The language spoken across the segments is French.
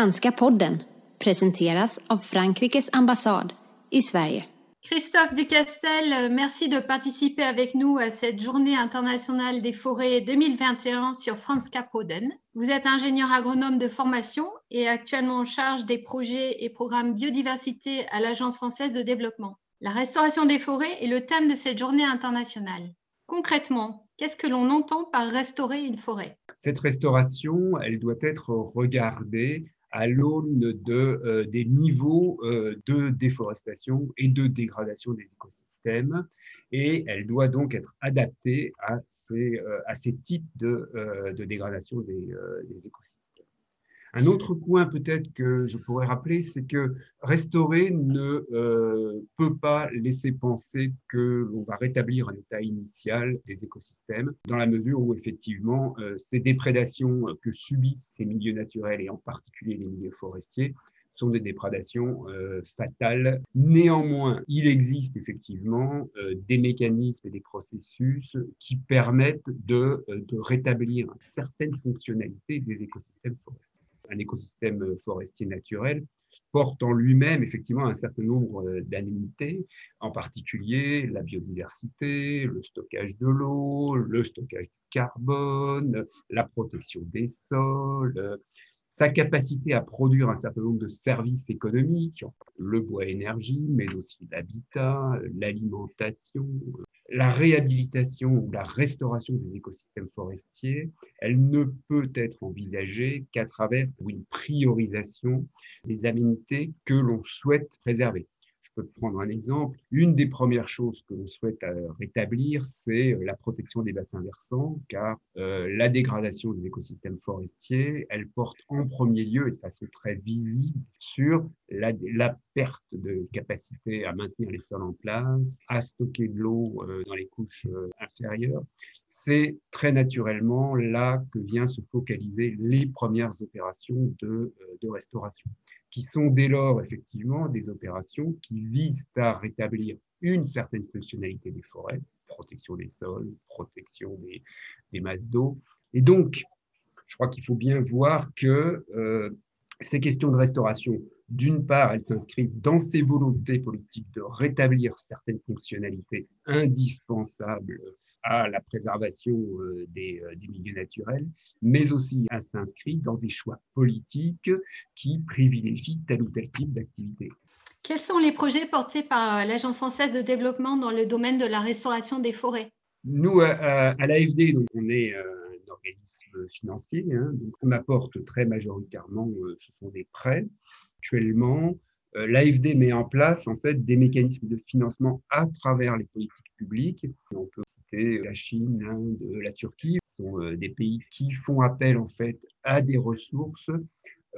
Franska podden presenteras av Frankrikes ambassad i Sverige. Christophe Ducastel, merci de participer avec nous à cette journée internationale des forêts 2021 sur Franska Podden. Vous êtes ingénieur agronome de formation et actuellement en charge des projets et programmes biodiversité à l'Agence française de développement. La restauration des forêts est le thème de cette journée internationale. Concrètement, qu'est-ce que l'on entend par restaurer une forêt? Cette restauration, elle doit être regardée à l'aune de, euh, des niveaux euh, de déforestation et de dégradation des écosystèmes. Et elle doit donc être adaptée à ces, euh, à ces types de, de dégradation des, des écosystèmes. Un autre point peut-être que je pourrais rappeler, c'est que restaurer ne euh, peut pas laisser penser que l'on va rétablir un état initial des écosystèmes, dans la mesure où effectivement euh, ces déprédations que subissent ces milieux naturels et en particulier les milieux forestiers sont des déprédations euh, fatales. Néanmoins, il existe effectivement des mécanismes et des processus qui permettent de, de rétablir certaines fonctionnalités des écosystèmes forestiers un écosystème forestier naturel porte en lui-même effectivement un certain nombre euh, d'anémités, en particulier la biodiversité, le stockage de l'eau, le stockage du carbone, la protection des sols, sa capacité à produire un certain nombre de services économiques, le bois énergie, mais aussi l'habitat, l'alimentation, la réhabilitation ou la restauration des écosystèmes forestiers, elle ne peut être envisagée qu'à travers une priorisation des aménités que l'on souhaite préserver. Prendre un exemple. Une des premières choses que l'on souhaite euh, rétablir, c'est euh, la protection des bassins versants, car euh, la dégradation des écosystèmes forestiers, elle porte en premier lieu et de façon très visible sur la perte de capacité à maintenir les sols en place, à stocker de l'eau dans les couches inférieures. C'est très naturellement là que viennent se focaliser les premières opérations de, de restauration qui sont dès lors effectivement des opérations qui visent à rétablir une certaine fonctionnalité des forêts, protection des sols, protection des, des masses d'eau. Et donc, je crois qu'il faut bien voir que euh, ces questions de restauration, d'une part, elles s'inscrivent dans ces volontés politiques de rétablir certaines fonctionnalités indispensables à la préservation euh, des, euh, des, milieux naturels, mais aussi à s'inscrire dans des choix politiques qui privilégient tel ou tel type d'activité. Quels sont les projets portés par l'Agence française de développement dans le domaine de la restauration des forêts? Nous, à, à l'AFD, on est euh, un organisme financier, hein, donc on apporte très majoritairement, ce sont des prêts. Actuellement, l'AFD met en place en fait des mécanismes de financement à travers les politiques publiques. On peut citer la Chine, l'Inde, la Turquie. Ce sont euh, des pays qui font appel en fait à des ressources euh,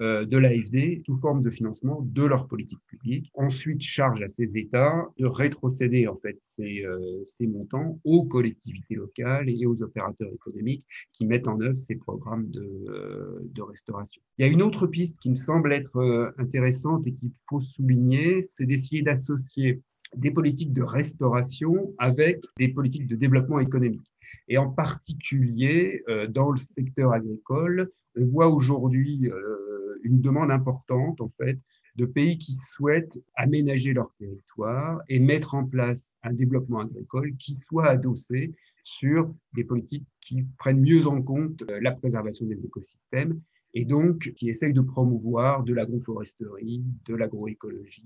de l'AFD sous forme de financement de leur politique publique. Ensuite, charge à ces États de rétrocéder en fait ces, euh, montants aux collectivités locales et aux opérateurs économiques qui mettent en œuvre ces programmes de, de restauration. Il y a une autre piste qui me semble être intéressante et qu'il faut souligner, c'est d'essayer d'associer des politiques de restauration avec des politiques de développement économique. Et en particulier, euh, dans le secteur agricole, on voit aujourd'hui euh, une demande importante, en fait, de pays qui souhaitent aménager leur territoire et mettre en place un développement agricole qui soit adossé sur des politiques qui prennent mieux en compte euh, la préservation des écosystèmes et donc qui essayent de promouvoir de l'agroforesterie, de l'agroécologie,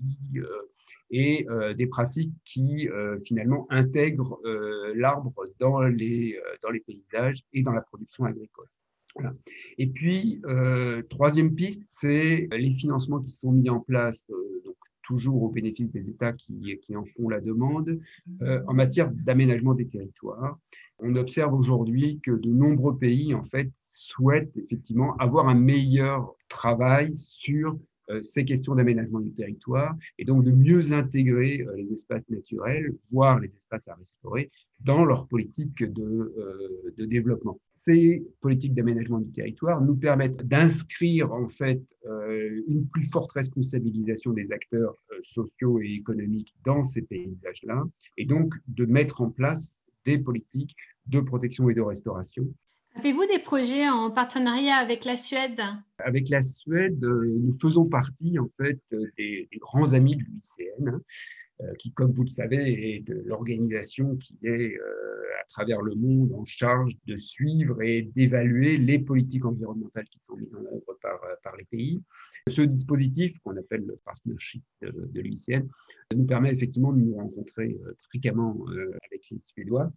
et euh, des pratiques qui euh, finalement intègrent euh, l'arbre dans les, dans les paysages et dans la production agricole. Et puis, troisième piste, c'est les financements qui sont mis en place, donc toujours au bénéfice des États qui, en font la demande, en matière d'aménagement des territoires. On observe aujourd'hui que de nombreux pays, en fait, souhaitent effectivement avoir un meilleur travail sur euh, ces questions d'aménagement du territoire et donc de mieux intégrer euh, les espaces naturels, voire les espaces à restaurer, dans leur politique euh, de développement. Ces politiques d'aménagement du territoire nous permettent d'inscrire en fait une plus forte responsabilisation des acteurs sociaux et économiques dans ces paysages-là et donc de mettre en place des politiques de protection et de restauration Avez-vous des projets en partenariat avec la Suède? Avec la Suède, nous faisons partie en fait des, grands amis de l'UICN. Euh, qui, comme vous le savez, est de l'organisation qui est euh, à travers le monde en charge de suivre et d'évaluer les politiques environnementales qui sont mises en œuvre par, euh, par les pays. Ce dispositif, qu'on appelle le partnership de, de l'UICN, nous permet effectivement de nous rencontrer fréquemment avec les Suédois.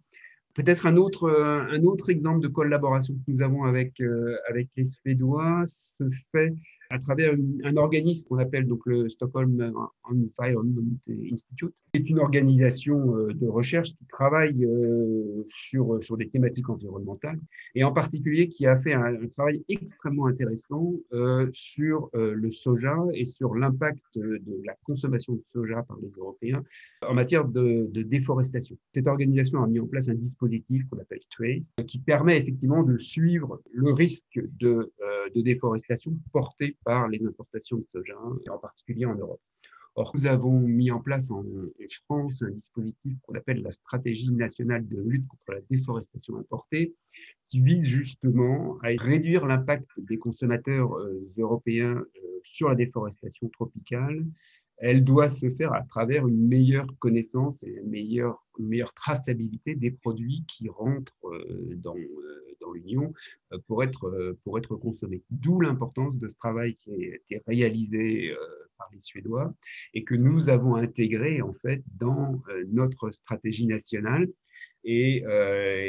Peut-être un autre, un autre exemple de collaboration que nous avons avec, avec les Suédois se fait à travers un organisme qu'on appelle donc le Stockholm Environment Institute, qui est une organisation euh, de recherche qui travaille euh, sur, sur des thématiques environnementales et en particulier qui a fait un, travail extrêmement intéressant euh, sur le soja et sur l'impact de la consommation de soja par les Européens en matière de déforestation. Cette organisation a mis en place un dispositif qu'on appelle TRACE qui permet effectivement de suivre le risque de, de déforestation porté par les importations de soja, et en particulier en Europe. Or, nous avons mis en place en, France un dispositif qu'on appelle la stratégie nationale de lutte contre la déforestation importée, qui vise justement à réduire l'impact des consommateurs euh, européens euh, sur la déforestation tropicale elle doit se faire à travers une meilleure connaissance et une meilleure, meilleure traçabilité des produits qui rentrent euh, dans, l'Union euh, pour être, pour être consommés. D'où l'importance de ce travail qui a été réalisé par les Suédois et que nous avons intégré en fait dans notre stratégie nationale. Et,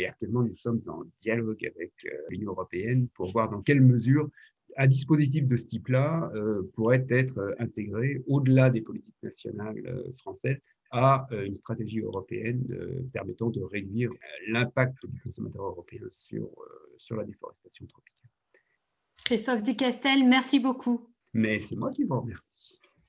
actuellement, nous sommes en dialogue avec l'Union européenne pour voir dans quelle mesure un dispositif de ce type-là euh, pourrait être euh, intégré au-delà des politiques nationales euh, françaises à une stratégie européenne permettant de réduire l'impact du consommateur européen sur, sur la déforestation tropicale. Christophe Ducastel, merci beaucoup. Mais c'est moi qui vous remercie.